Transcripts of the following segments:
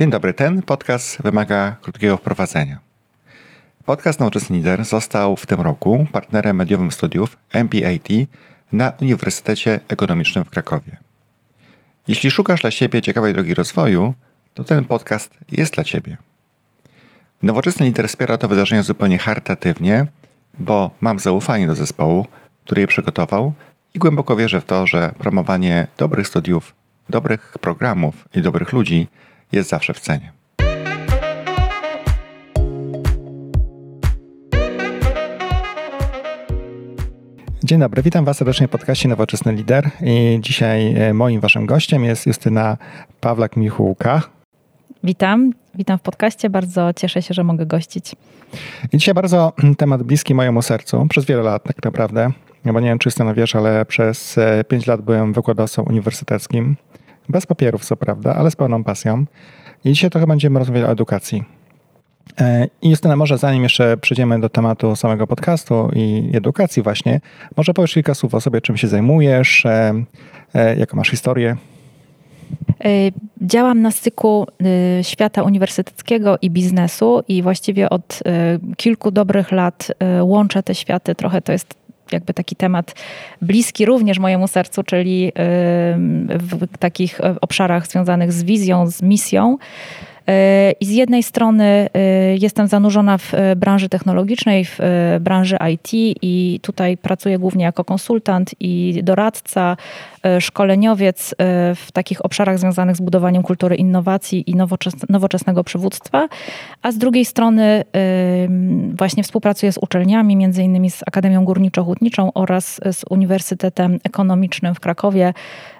Dzień dobry. Ten podcast wymaga krótkiego wprowadzenia. Podcast Nowoczesny Lider został w tym roku partnerem mediowym studiów MPAT na Uniwersytecie Ekonomicznym w Krakowie. Jeśli szukasz dla siebie ciekawej drogi rozwoju, to ten podcast jest dla Ciebie. Nowoczesny Lider wspiera to wydarzenie zupełnie charytatywnie, bo mam zaufanie do zespołu, który je przygotował i głęboko wierzę w to, że promowanie dobrych studiów, dobrych programów i dobrych ludzi jest zawsze w cenie. Dzień dobry, witam Was serdecznie w podcaście Nowoczesny Lider. I dzisiaj e, moim Waszym gościem jest Justyna Pawlak-Michułka. Witam, witam w podcaście. Bardzo cieszę się, że mogę gościć. I dzisiaj bardzo temat bliski mojemu sercu, przez wiele lat tak naprawdę. Bo nie wiem, czy Justyna wiesz, ale przez 5 e, lat byłem wykładowcą uniwersyteckim. Bez papierów, co prawda, ale z pełną pasją. I dzisiaj trochę będziemy rozmawiać o edukacji. E, I Justyna, może zanim jeszcze przejdziemy do tematu samego podcastu i edukacji właśnie, może powiesz kilka słów o sobie, czym się zajmujesz, e, e, jaką masz historię? Działam na styku świata uniwersyteckiego i biznesu i właściwie od kilku dobrych lat łączę te światy. Trochę to jest jakby taki temat bliski również mojemu sercu, czyli w takich obszarach związanych z wizją, z misją. I z jednej strony y, jestem zanurzona w y, branży technologicznej, w y, branży IT i tutaj pracuję głównie jako konsultant i doradca, szkoleniowiec w takich obszarach związanych z budowaniem kultury innowacji i nowoczesnego przywództwa, a z drugiej strony właśnie współpracuję z uczelniami, między innymi z Akademią Górniczo-Hutniczą oraz z Uniwersytetem Ekonomicznym w Krakowie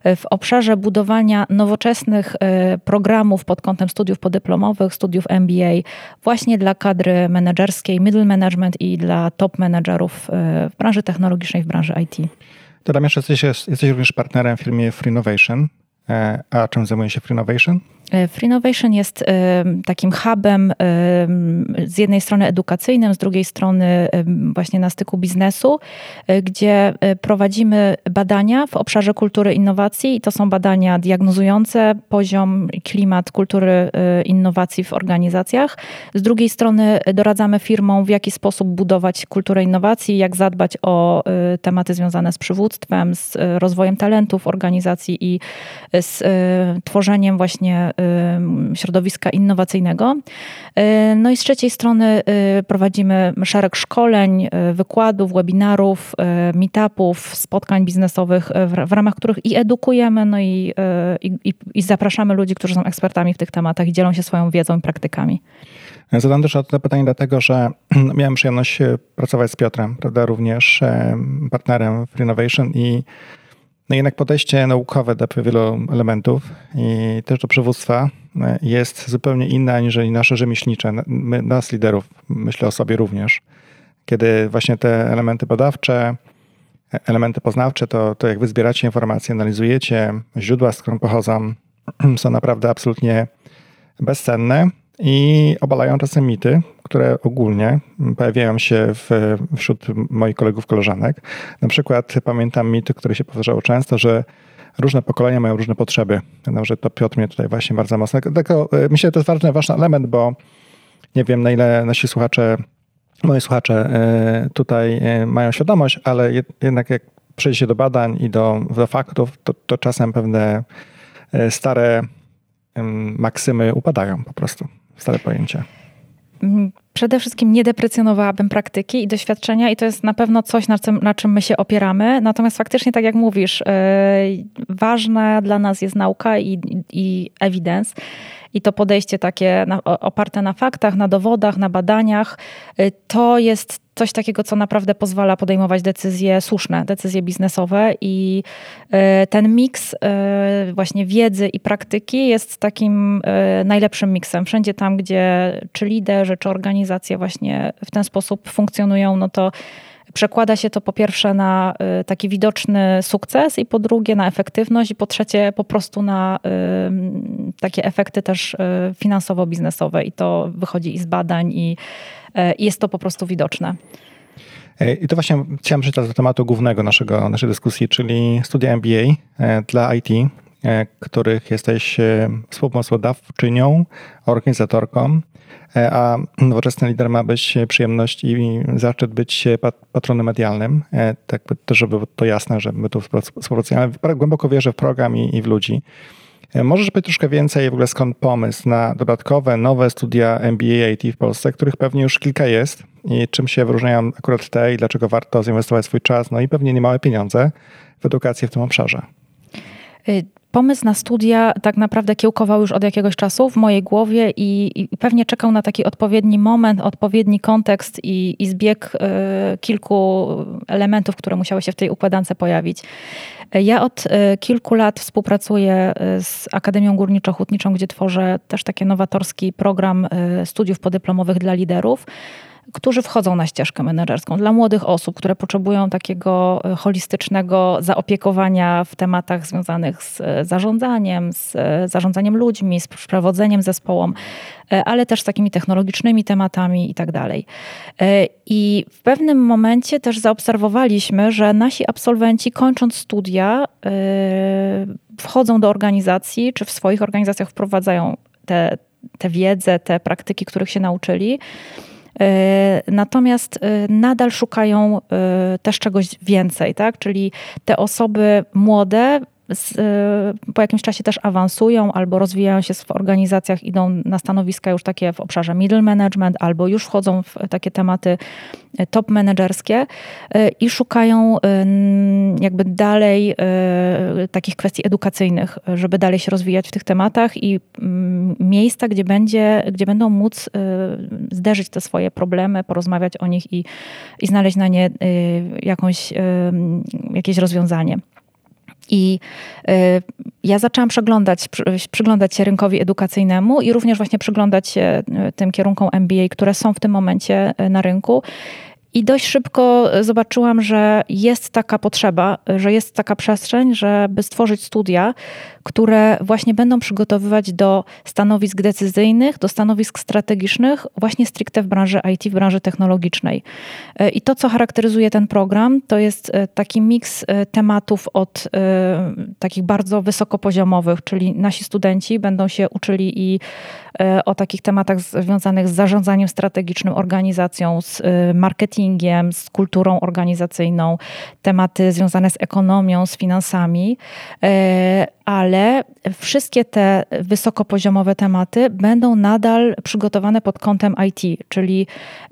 w obszarze budowania nowoczesnych programów pod kątem studiów podyplomowych podyplomowych, studiów MBA właśnie dla kadry menedżerskiej, middle management i dla top menedżerów e, w branży technologicznej, w branży IT. Dodam jeszcze, jesteś, jesteś również partnerem w firmie Freenovation. E, a czym zajmuje się Freenovation? E, Freenovation jest takim hubem z jednej strony edukacyjnym, z drugiej strony właśnie na styku biznesu, e, gdzie e, prowadzimy badania w obszarze kultury innowacji i to są badania diagnozujące poziom, klimat kultury innowacji w organizacjach. Z drugiej strony doradzamy firmom, w jaki sposób budować kulturę innowacji, jak zadbać o tematy związane z przywództwem, z rozwojem talentów organizacji i z tworzeniem właśnie środowiska innowacyjnego. Y, no i z trzeciej strony y, prowadzimy szereg szkoleń, y, wykładów, webinarów, meetupów, spotkań biznesowych, w ramach których i edukujemy, no i, i, i zapraszamy ludzi, którzy są ekspertami w tych tematach i dzielą się swoją wiedzą i praktykami. Zadam też to pytanie dlatego, że miałem przyjemność pracować z Piotrem, prawda, również partnerem w Innovation i no jednak podejście naukowe do wielu elementów i też do przywództwa e, jest zupełnie inne aniżeli nasze rzemieślnicze, my, nas liderów, myślę o sobie również. Kiedy właśnie te elementy badawcze, e, elementy poznawcze, to, to jak wy zbieracie informacje, analizujecie, źródła, z których pochodzą, są naprawdę absolutnie bezcenne i obalają czasem mity, które ogólnie pojawiają się w, wśród moich kolegów, koleżanek. Na przykład pamiętam mity, które się powtarzały często, że różne pokolenia mają różne potrzeby. No, że to Piotr mnie tutaj właśnie bardzo mocno... E, myślę, że to jest ważny, ważny element, bo nie wiem, na ile nasi słuchacze, moi słuchacze e, tutaj e, mają świadomość, ale jednak jak przejdzie się do badań i do, do faktów, to, to czasem pewne stare maksymy upadają po prostu stare pojęcie? Mm, przede wszystkim nie deprecjonowałabym praktyki i doświadczenia, i to jest na pewno coś, na czym, na czym my się opieramy. Natomiast faktycznie, tak jak mówisz, yy, ważna dla nas jest nauka i, i evidence. I to podejście takie na, oparte na faktach, na dowodach, na badaniach, yy, to jest coś takiego, co naprawdę pozwala podejmować decyzje słuszne, decyzje biznesowe i e, ten miks e, właśnie wiedzy i praktyki jest takim e, najlepszym miksem. Wszędzie tam, gdzie czy liderzy, czy organizacje właśnie w ten sposób funkcjonują, no to przekłada się to po pierwsze na taki widoczny sukces i po drugie na efektywność i po trzecie po prostu na takie efekty też finansowo-biznesowe i to wychodzi i z badań i E, jest to po prostu widoczne. E, I to właśnie chciałem przejść do tematu głównego naszego, naszej dyskusji, czyli studia MBA e, dla IT. których jesteś współpomysłodawczynią, organizatorką, a nowoczesny lider ma być przyjemność i zaszczyt być patronem medialnym. Tak, żeby to jasne, że my tu współpracujemy. Głęboko wierzę w program i, w ludzi. E, możesz powiedzieć troszkę więcej w ogóle skąd pomysł na dodatkowe, nowe studia MBA IT w Polsce, których pewnie już kilka jest i czym się wyróżniają akurat te i dlaczego warto zinwestować swój czas, no i pewnie niemałe pieniądze w edukację w tym obszarze? Pomysł na studia tak naprawdę kiełkował już od jakiegoś czasu w mojej głowie i, i pewnie czekał na taki odpowiedni moment, odpowiedni kontekst i, i zbieg y, kilku elementów, które musiały się w tej układance pojawić. Ja od y, kilku lat współpracuję y, z Akademią Górniczo-Hutniczą, gdzie tworzę też taki nowatorski program y, studiów podyplomowych dla liderów którzy wchodzą na ścieżkę menedżerską. Dla młodych osób, które potrzebują takiego e, holistycznego zaopiekowania w tematach związanych z e, zarządzaniem, z e, zarządzaniem ludźmi, z przewodzeniem zespołom, ale też z takimi technologicznymi tematami i tak dalej. I w pewnym momencie też zaobserwowaliśmy, że nasi absolwenci kończąc studia wchodzą do organizacji, czy w swoich organizacjach wprowadzają te, wiedzę, te praktyki, których się nauczyli. E, natomiast e, nadal szukają e, też czegoś więcej, tak? Czyli te osoby młode z, po jakimś czasie też awansują albo rozwijają się w organizacjach, idą na stanowiska już takie w obszarze middle management, albo już wchodzą w takie tematy e, top menedżerskie e, i szukają jakby dalej takich kwestii edukacyjnych, żeby dalej się rozwijać w tych tematach i miejsca, gdzie, będzie, gdzie będą móc zderzyć te swoje problemy, porozmawiać o nich i, i znaleźć na nie jakąś, jakieś rozwiązanie. I y, ja zaczęłam przeglądać, przyglądać się rynkowi edukacyjnemu i również właśnie przyglądać się y, tym kierunkom MBA, które są w tym momencie y, na rynku. I dość szybko zobaczyłam, że jest taka potrzeba, że jest taka przestrzeń, żeby stworzyć studia, które właśnie będą przygotowywać do stanowisk decyzyjnych, do stanowisk strategicznych, właśnie stricte w branży IT, w branży technologicznej. E, I to, co charakteryzuje ten program, to jest e, taki miks e, tematów od takich bardzo wysokopoziomowych, czyli nasi studenci będą się uczyli i o takich tematach związanych z zarządzaniem strategicznym, organizacją, z marketingiem, z kulturą organizacyjną, tematy związane z ekonomią, z finansami, ale wszystkie te wysokopoziomowe tematy będą nadal przygotowane pod kątem IT, czyli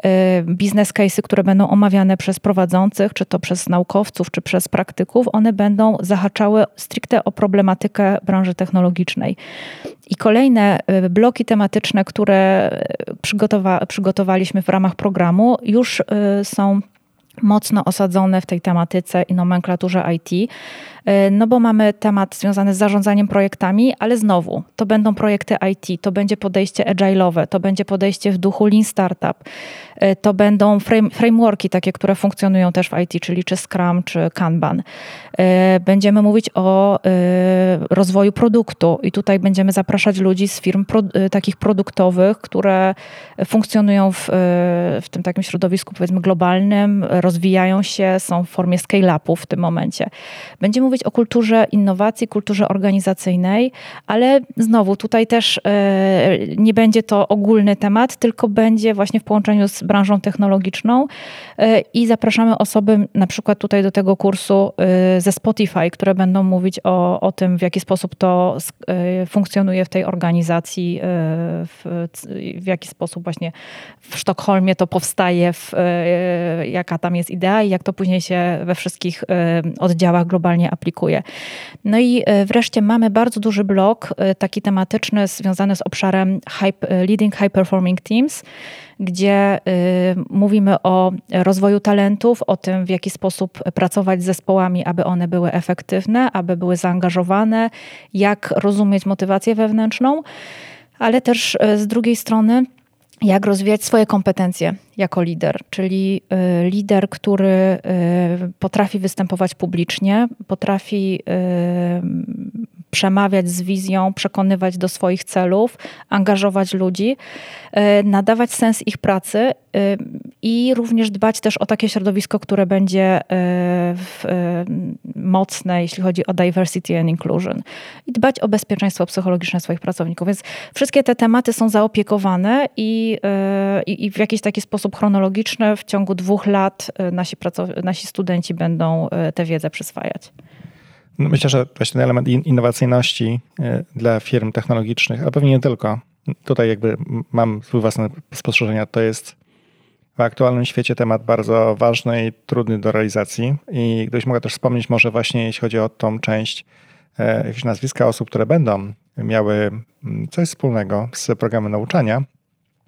y, biznes case'y, które będą omawiane przez prowadzących, czy to przez naukowców, czy przez praktyków, one będą zahaczały stricte o problematykę branży technologicznej. I kolejne y, bloki tematyczne, które przygotowa przygotowaliśmy w ramach programu, już y, są mocno osadzone w tej tematyce i nomenklaturze IT. E, no bo mamy temat związany z zarządzaniem projektami, ale znowu, to będą projekty IT, to będzie podejście agile'owe, to będzie podejście w duchu Lean Startup, e, to będą frame, frameworki takie, które funkcjonują też w IT, czyli czy Scrum, czy Kanban. E, będziemy mówić o rozwoju produktu i tutaj będziemy zapraszać ludzi z firm pro, takich produktowych, które funkcjonują w, w tym takim środowisku powiedzmy globalnym, rozwijają się, są w formie scale-upu w tym momencie. Będziemy mówić o kulturze innowacji, kulturze organizacyjnej, ale znowu tutaj też e, nie będzie to ogólny temat, tylko będzie właśnie w połączeniu z branżą technologiczną e, i zapraszamy osoby na przykład tutaj do tego kursu e, ze Spotify, które będą mówić o, o tym, w jaki sposób to funkcjonuje w tej organizacji, w, w jaki sposób właśnie w Sztokholmie to powstaje, w, jaka tam jest idea i jak to później się we wszystkich oddziałach globalnie aplikuje. No i e, wreszcie mamy bardzo duży blok, e, taki tematyczny, związany z obszarem e, Leading High Performing Teams, gdzie mówimy o rozwoju talentów, o tym, w jaki sposób pracować z zespołami, aby one były efektywne, aby były zaangażowane, jak rozumieć motywację wewnętrzną, ale też z drugiej strony, jak rozwijać swoje kompetencje jako lider, czyli y, lider, który y, potrafi występować publicznie, potrafi y, przemawiać z wizją, przekonywać do swoich celów, angażować ludzi, e, nadawać sens ich pracy e, i również dbać też o takie środowisko, które będzie mocne, jeśli chodzi o diversity and inclusion. I dbać o bezpieczeństwo psychologiczne swoich pracowników. Więc wszystkie te tematy są zaopiekowane i, i w jakiś taki sposób chronologiczny w ciągu dwóch lat nasi, nasi studenci będą tę wiedzę przyswajać. No myślę, że właśnie ten element innowacyjności e, dla firm technologicznych, a pewnie nie tylko, tutaj jakby mam swój własne spostrzeżenia, to jest w aktualnym świecie temat bardzo ważny i trudny do realizacji. I gdybyś mogła też wspomnieć może właśnie, jeśli chodzi o tą część, e, jakieś nazwiska osób, które będą miały coś wspólnego z programem nauczania,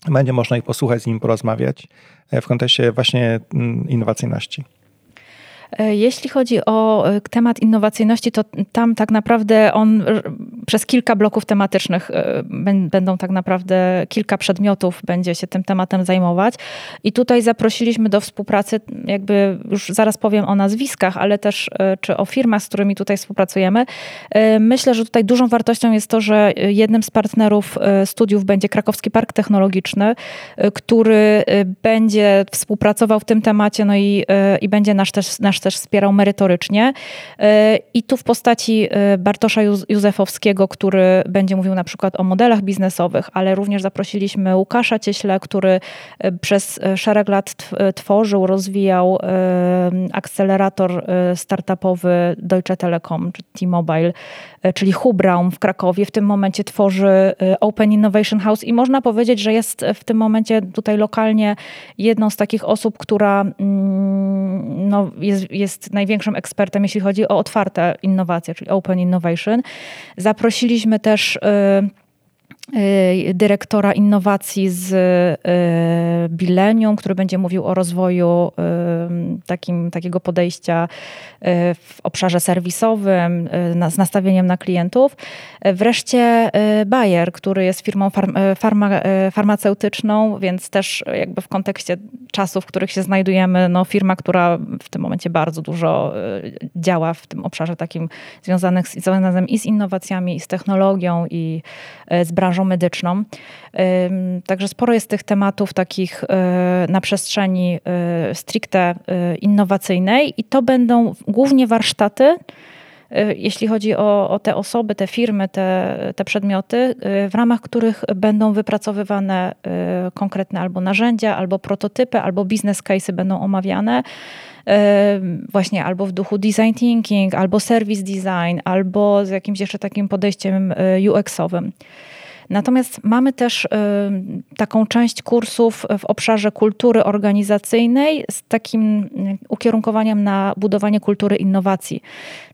będzie można ich posłuchać, z nim porozmawiać e, w kontekście właśnie innowacyjności. E, jeśli chodzi o e, temat innowacyjności, to tam tak naprawdę on przez kilka bloków tematycznych e, będą tak naprawdę kilka przedmiotów będzie się tym tematem zajmować. I tutaj zaprosiliśmy do współpracy, jakby już zaraz powiem o nazwiskach, ale też czy o firmach, z którymi tutaj współpracujemy. Myślę, że tutaj dużą wartością jest to, że jednym z partnerów studiów będzie Krakowski Park Technologiczny, który będzie współpracował w tym temacie, no i, i będzie nasz też, nasz też wspierał merytorycznie. E, I tu w postaci e, Bartosza Józefowskiego, który będzie mówił na przykład o modelach biznesowych, ale również zaprosiliśmy Łukasza Cieśle, który e, przez szereg lat tworzył, rozwijał akcelerator startupowy Deutsche Telekom czy T-Mobile, czyli Hubraum w Krakowie. W tym momencie tworzy Open Innovation House i można powiedzieć, że jest w tym momencie tutaj lokalnie jedną z takich osób, która mm, no, jest, jest największym ekspertem, jeśli chodzi o otwarte innowacje, czyli Open Innovation. Zaprosiliśmy też Y, dyrektora innowacji z y, Bilenium, który będzie mówił o rozwoju y, takim, takiego podejścia w obszarze serwisowym z nastawieniem na klientów. Wreszcie Bayer, który jest firmą farma, farmaceutyczną, więc też jakby w kontekście czasów, w których się znajdujemy, no firma, która w tym momencie bardzo dużo działa w tym obszarze takim związanym z, związanym i z innowacjami, i z technologią, i z branżą branżą medyczną. Także sporo jest tych tematów takich e, na przestrzeni e, stricte e, innowacyjnej i to będą głównie warsztaty, jeśli chodzi o, o, te osoby, te firmy, te, te przedmioty, w ramach których będą wypracowywane konkretne albo narzędzia, albo prototypy, albo business cases będą omawiane. Właśnie albo w duchu design thinking, albo service design, albo z jakimś jeszcze takim podejściem UX-owym. Natomiast mamy też y, taką część kursów w obszarze kultury organizacyjnej z takim y, ukierunkowaniem na budowanie kultury innowacji.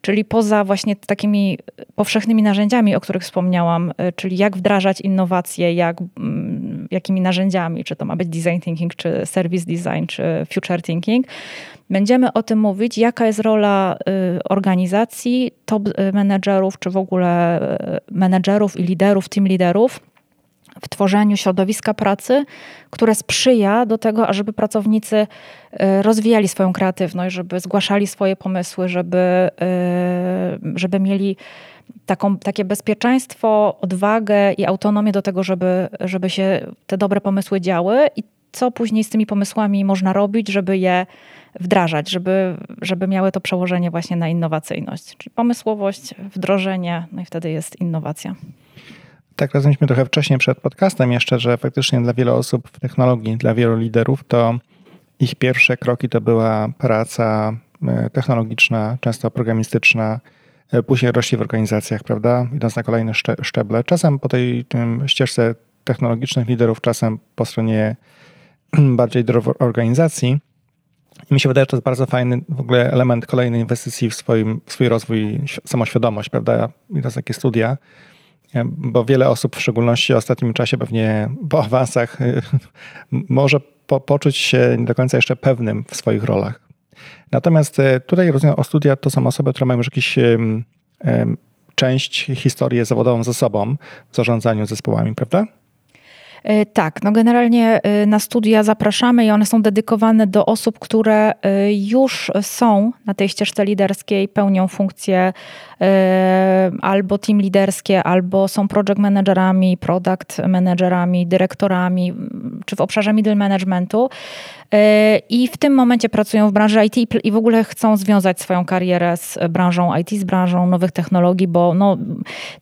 Czyli poza właśnie takimi powszechnymi narzędziami, o których wspomniałam, y, czyli jak wdrażać innowacje, jak, mm, jakimi narzędziami, czy to ma być design thinking, czy service design, czy future thinking, Będziemy o tym mówić, jaka jest rola y, organizacji, top y, menedżerów, czy w ogóle y, menedżerów i liderów, team liderów w tworzeniu środowiska pracy, które sprzyja do tego, ażeby pracownicy rozwijali swoją kreatywność, żeby zgłaszali swoje pomysły, żeby, żeby mieli taką, takie bezpieczeństwo, odwagę i autonomię do tego, żeby, żeby się te dobre pomysły działy. I co później z tymi pomysłami można robić, żeby je wdrażać, żeby, żeby miały to przełożenie właśnie na innowacyjność. Czyli pomysłowość, wdrożenie, no i wtedy jest innowacja. Tak, rozmawialiśmy trochę wcześniej przed podcastem jeszcze, że faktycznie dla wielu osób w technologii, dla wielu liderów, to ich pierwsze kroki to była praca e, technologiczna, często programistyczna, e, później rośnie w organizacjach, prawda, idąc na kolejne szczeble. Czasem po tej ścieżce technologicznych liderów, czasem po stronie bardziej organizacji. I mi się wydaje, że to jest bardzo fajny w ogóle element kolejnej inwestycji w, swoim, w swój rozwój, samoświadomość, prawda? I to takie studia, bo wiele osób, w szczególności w ostatnim czasie, pewnie po awansach, może po, poczuć się nie do końca jeszcze pewnym w swoich rolach. Natomiast e, tutaj rozumiem o studia to są osoby, które mają już jakiś część historię zawodową ze sobą w zarządzaniu zespołami, prawda? E, tak, no generalnie e, na studia zapraszamy i one są dedykowane do osób, które e, już są na tej ścieżce liderskiej, pełnią funkcje albo team liderskie, albo są project managerami, product managerami, dyrektorami, czy w obszarze middle managementu. I w tym momencie pracują w branży IT i w ogóle chcą związać swoją karierę z branżą IT, z branżą nowych technologii, bo no,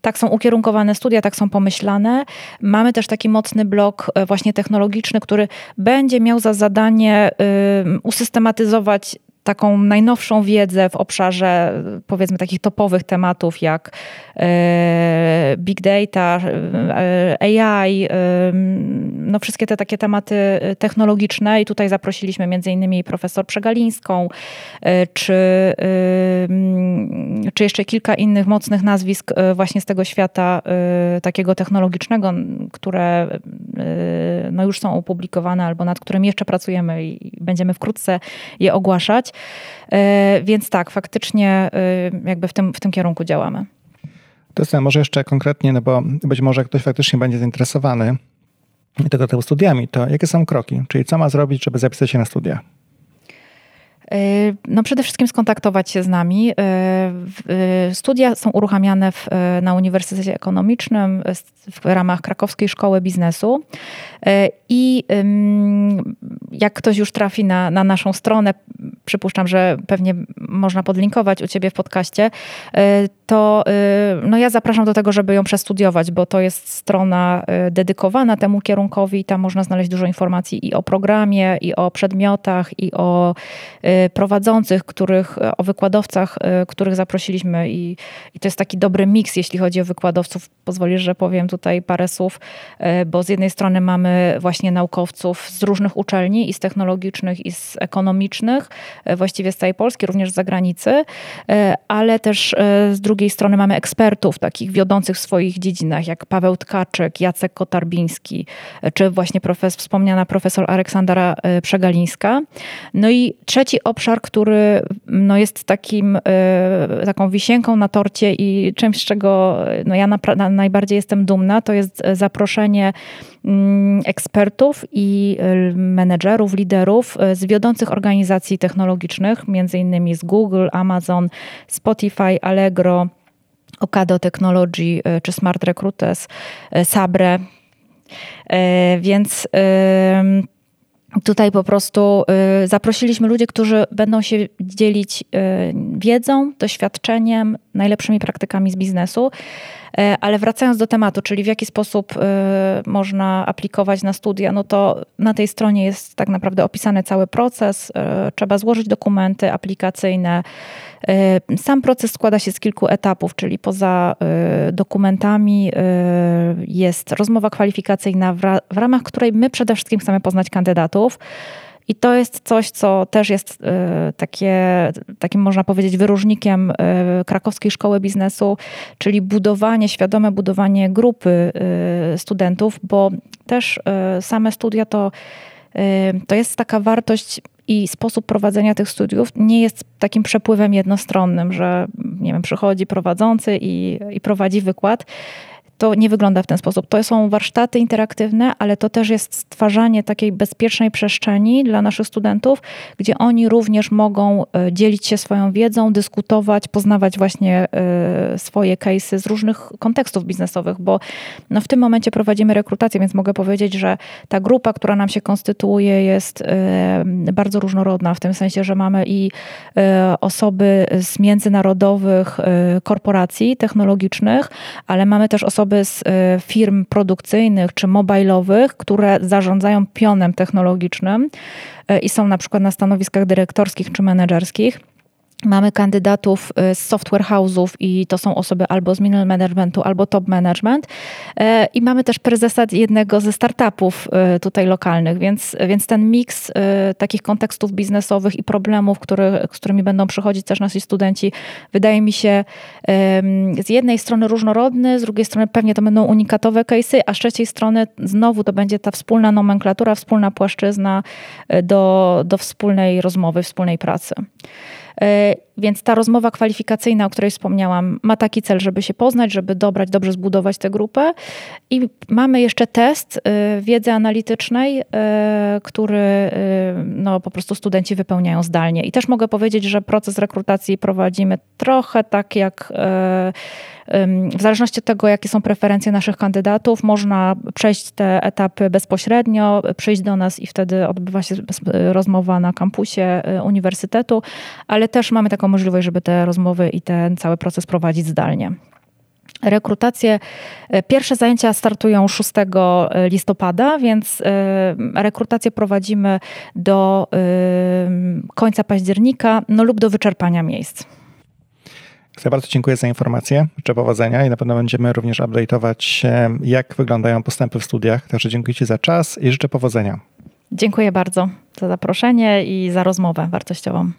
tak są ukierunkowane studia, tak są pomyślane. Mamy też taki mocny blok e, właśnie technologiczny, który będzie miał za zadanie usystematyzować taką najnowszą wiedzę w obszarze powiedzmy takich topowych tematów jak e, big data, e, AI, no wszystkie te takie tematy technologiczne i tutaj zaprosiliśmy między innymi profesor Przegalińską czy, czy jeszcze kilka innych mocnych nazwisk właśnie z tego świata takiego technologicznego, które no już są opublikowane albo nad którymi jeszcze pracujemy i będziemy wkrótce je ogłaszać. E, więc tak, faktycznie e, jakby w tym, w tym kierunku działamy. To może jeszcze konkretnie, no bo być może ktoś faktycznie będzie zainteresowany tego typu studiami, to jakie są kroki? Czyli co ma zrobić, żeby zapisać się na studia? Y, no przede wszystkim skontaktować się z nami. Y, y, studia są uruchamiane w, na Uniwersytecie Ekonomicznym w ramach Krakowskiej Szkoły Biznesu. I jak ktoś już trafi na, na naszą stronę, przypuszczam, że pewnie można podlinkować u ciebie w podcaście, to no ja zapraszam do tego, żeby ją przestudiować, bo to jest strona dedykowana temu kierunkowi tam można znaleźć dużo informacji i o programie, i o przedmiotach, i o prowadzących, których, o wykładowcach, e, których zaprosiliśmy i, i to jest taki dobry miks, jeśli chodzi o wykładowców. Pozwolisz, że powiem tutaj parę słów, bo z jednej strony mamy właśnie naukowców z różnych uczelni i z technologicznych i z ekonomicznych, właściwie z całej Polski, również z zagranicy, ale też z drugiej strony mamy ekspertów takich wiodących w swoich dziedzinach, jak Paweł Tkaczyk, Jacek Kotarbiński, czy właśnie profes, wspomniana profesor Aleksandra Przegalińska. No i trzeci obszar, który no, jest takim, e, taką wisienką na torcie i czymś, z czego no, ja na, najbardziej jestem dumna, to jest zaproszenie mm, ekspertów i e, menedżerów, liderów e, z wiodących organizacji technologicznych, między innymi z Google, Amazon, Spotify, Allegro, Ocado Technology czy Smart Recruiters, Sabre. Więc Tutaj po prostu y, zaprosiliśmy ludzi, którzy będą się dzielić y, wiedzą, doświadczeniem, najlepszymi praktykami z biznesu. E, ale wracając do tematu, czyli w jaki sposób y, można aplikować na studia, no to na tej stronie jest tak naprawdę opisany cały proces. Trzeba złożyć dokumenty aplikacyjne. Sam proces składa się z kilku etapów, czyli poza dokumentami jest rozmowa kwalifikacyjna, w ramach której my przede wszystkim chcemy poznać kandydatów. I to jest coś, co też jest y, takie, takim można powiedzieć wyróżnikiem y, krakowskiej szkoły biznesu, czyli budowanie, świadome budowanie grupy y, studentów, bo też same studia to, to jest taka wartość i sposób prowadzenia tych studiów nie jest takim przepływem jednostronnym, że nie wiem, przychodzi prowadzący i, i prowadzi wykład to nie wygląda w ten sposób. To są warsztaty interaktywne, ale to też jest stwarzanie takiej bezpiecznej przestrzeni dla naszych studentów, gdzie oni również mogą e, dzielić się swoją wiedzą, dyskutować, poznawać właśnie e, swoje case'y z różnych kontekstów biznesowych, bo no w tym momencie prowadzimy rekrutację, więc mogę powiedzieć, że ta grupa, która nam się konstytuuje jest e, bardzo różnorodna, w tym sensie, że mamy i osoby z międzynarodowych korporacji technologicznych, ale mamy też osoby osoby z firm produkcyjnych czy mobilowych, które zarządzają pionem technologicznym e, i są na przykład na stanowiskach dyrektorskich czy menedżerskich. Mamy kandydatów y, z software house'ów i to są osoby albo z middle managementu, albo top management. E, I mamy też prezesa jednego ze startupów y, tutaj lokalnych, więc, więc ten miks y, takich kontekstów biznesowych i problemów, który, z którymi będą przychodzić też nasi studenci, wydaje mi się z jednej strony różnorodny, z drugiej strony pewnie to będą unikatowe case'y, a z trzeciej strony znowu to będzie ta wspólna nomenklatura, wspólna płaszczyzna do, do wspólnej rozmowy, wspólnej pracy. Więc ta rozmowa kwalifikacyjna, o której wspomniałam, ma taki cel, żeby się poznać, żeby dobrać, dobrze zbudować tę grupę. I mamy jeszcze test wiedzy analitycznej, który no, po prostu studenci wypełniają zdalnie. I też mogę powiedzieć, że proces rekrutacji prowadzimy trochę tak jak w zależności od tego, jakie są preferencje naszych kandydatów, można przejść te etapy bezpośrednio, przyjść do nas i wtedy odbywa się rozmowa na kampusie y, uniwersytetu, ale też mamy taką możliwość, żeby te rozmowy i ten cały proces prowadzić zdalnie. Rekrutacje, y, pierwsze zajęcia startują 6 y, listopada, więc rekrutację prowadzimy do końca października no lub do wyczerpania miejsc. Ja bardzo dziękuję za informacje, życzę powodzenia i na pewno będziemy również update'ować, jak wyglądają postępy w studiach. Także dziękuję Ci za czas i życzę powodzenia. Dziękuję bardzo za zaproszenie i za rozmowę wartościową.